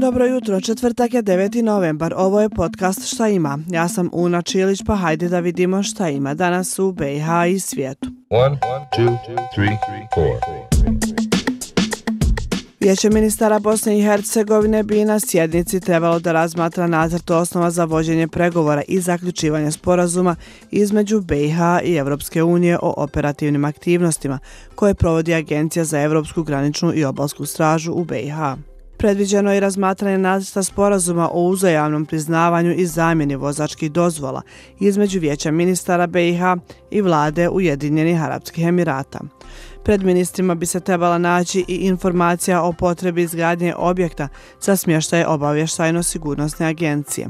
Dobro jutro, četvrtak je 9. novembar, ovo je podcast Šta ima. Ja sam Una Čilić, pa hajde da vidimo šta ima danas u BiH i svijetu. One, two, three, Vijeće ministara Bosne i Hercegovine bi na sjednici trebalo da razmatra nacrt osnova za vođenje pregovora i zaključivanje sporazuma između BiH i Evropske unije o operativnim aktivnostima koje provodi Agencija za Evropsku graničnu i obalsku stražu u BiH. Predviđeno je razmatranje nacrta sporazuma o uzajamnom priznavanju i zamjeni vozačkih dozvola između Vijeća ministara BiH i vlade Ujedinjenih Arabskih Emirata. Pred ministrima bi se trebala naći i informacija o potrebi izgradnje objekta za smještaje obavještajno-sigurnosne agencije,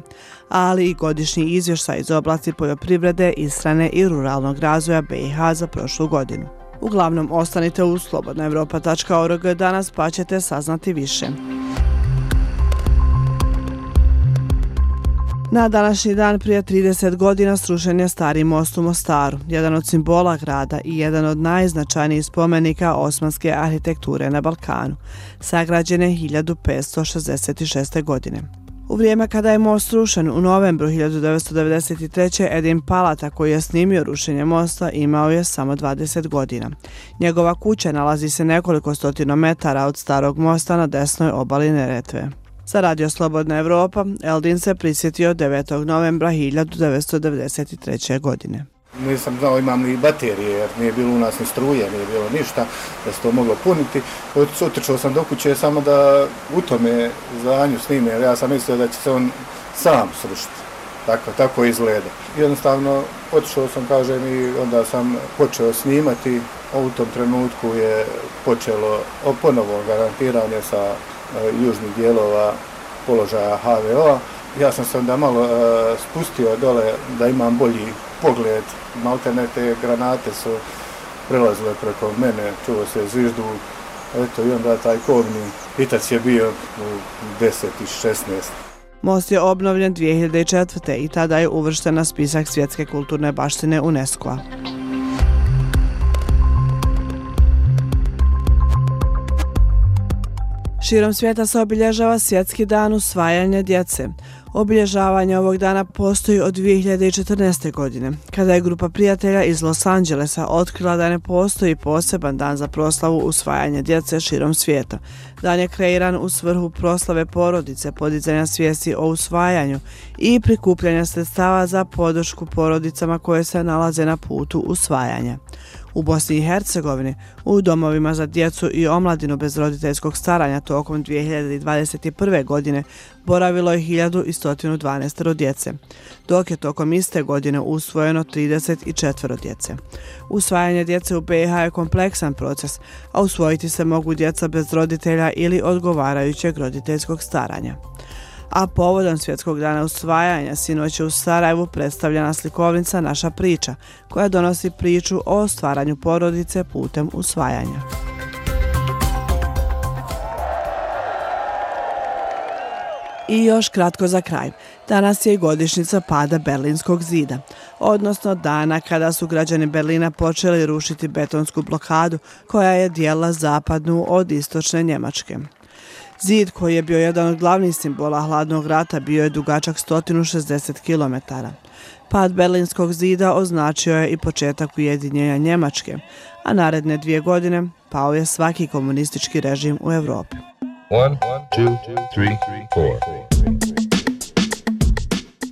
ali i godišnji izvještaj iz oblasti poljoprivrede, istrane i ruralnog razvoja BiH za prošlu godinu. Uglavnom, ostanite u slobodnaevropa.org danas pa ćete saznati više. Na današnji dan prije 30 godina srušen je stari most u Mostaru, jedan od simbola grada i jedan od najznačajnijih spomenika osmanske arhitekture na Balkanu, sagrađene 1566. godine. U vrijeme kada je most rušen u novembru 1993. Edin Palata koji je snimio rušenje mosta imao je samo 20 godina. Njegova kuća nalazi se nekoliko stotino metara od starog mosta na desnoj obali Neretve. Za Radio Slobodna Evropa, Eldin se prisjetio 9. novembra 1993. godine. Nisam znao imam li baterije jer nije bilo u nas ni struje, nije bilo ništa da se to moglo puniti. Otičao sam do kuće samo da u tome zvanju snime jer ja sam mislio da će se on sam srušiti. Tako, tako izgleda. Jednostavno otišao sam, kažem, i onda sam počeo snimati. U tom trenutku je počelo ponovo garantiranje sa E, južnih dijelova položaja HVO-a. Ja sam se onda malo uh, spustio dole da imam bolji pogled. Maltene te granate su prelazile preko mene, čuo se zviždu. Eto, i onda taj kovni pitac je bio u 10 i 16. Most je obnovljen 2004. i tada je uvršten na spisak svjetske kulturne baštine UNESCO-a. Širom svijeta se obilježava svjetski dan usvajanja djece. Obilježavanje ovog dana postoji od 2014. godine, kada je grupa prijatelja iz Los Angelesa otkrila da ne postoji poseban dan za proslavu usvajanja djece širom svijeta. Dan je kreiran u svrhu proslave porodice, podizanja svijesti o usvajanju i prikupljanja sredstava za podršku porodicama koje se nalaze na putu usvajanja. U Bosni i Hercegovini, u domovima za djecu i omladinu bez roditeljskog staranja tokom 2021. godine boravilo je 1112 djece, dok je tokom iste godine usvojeno 34 djece. Usvajanje djece u BiH je kompleksan proces, a usvojiti se mogu djeca bez roditelja ili odgovarajućeg roditeljskog staranja a povodom svjetskog dana usvajanja sinoć je u Sarajevu predstavljena slikovnica Naša priča, koja donosi priču o stvaranju porodice putem usvajanja. I još kratko za kraj. Danas je godišnjica godišnica pada Berlinskog zida, odnosno dana kada su građani Berlina počeli rušiti betonsku blokadu koja je dijela zapadnu od istočne Njemačke. Zid koji je bio jedan od glavnih simbola hladnog rata bio je dugačak 160 km. Pad Berlinskog zida označio je i početak ujedinjenja Njemačke, a naredne dvije godine pao je svaki komunistički režim u Evropi.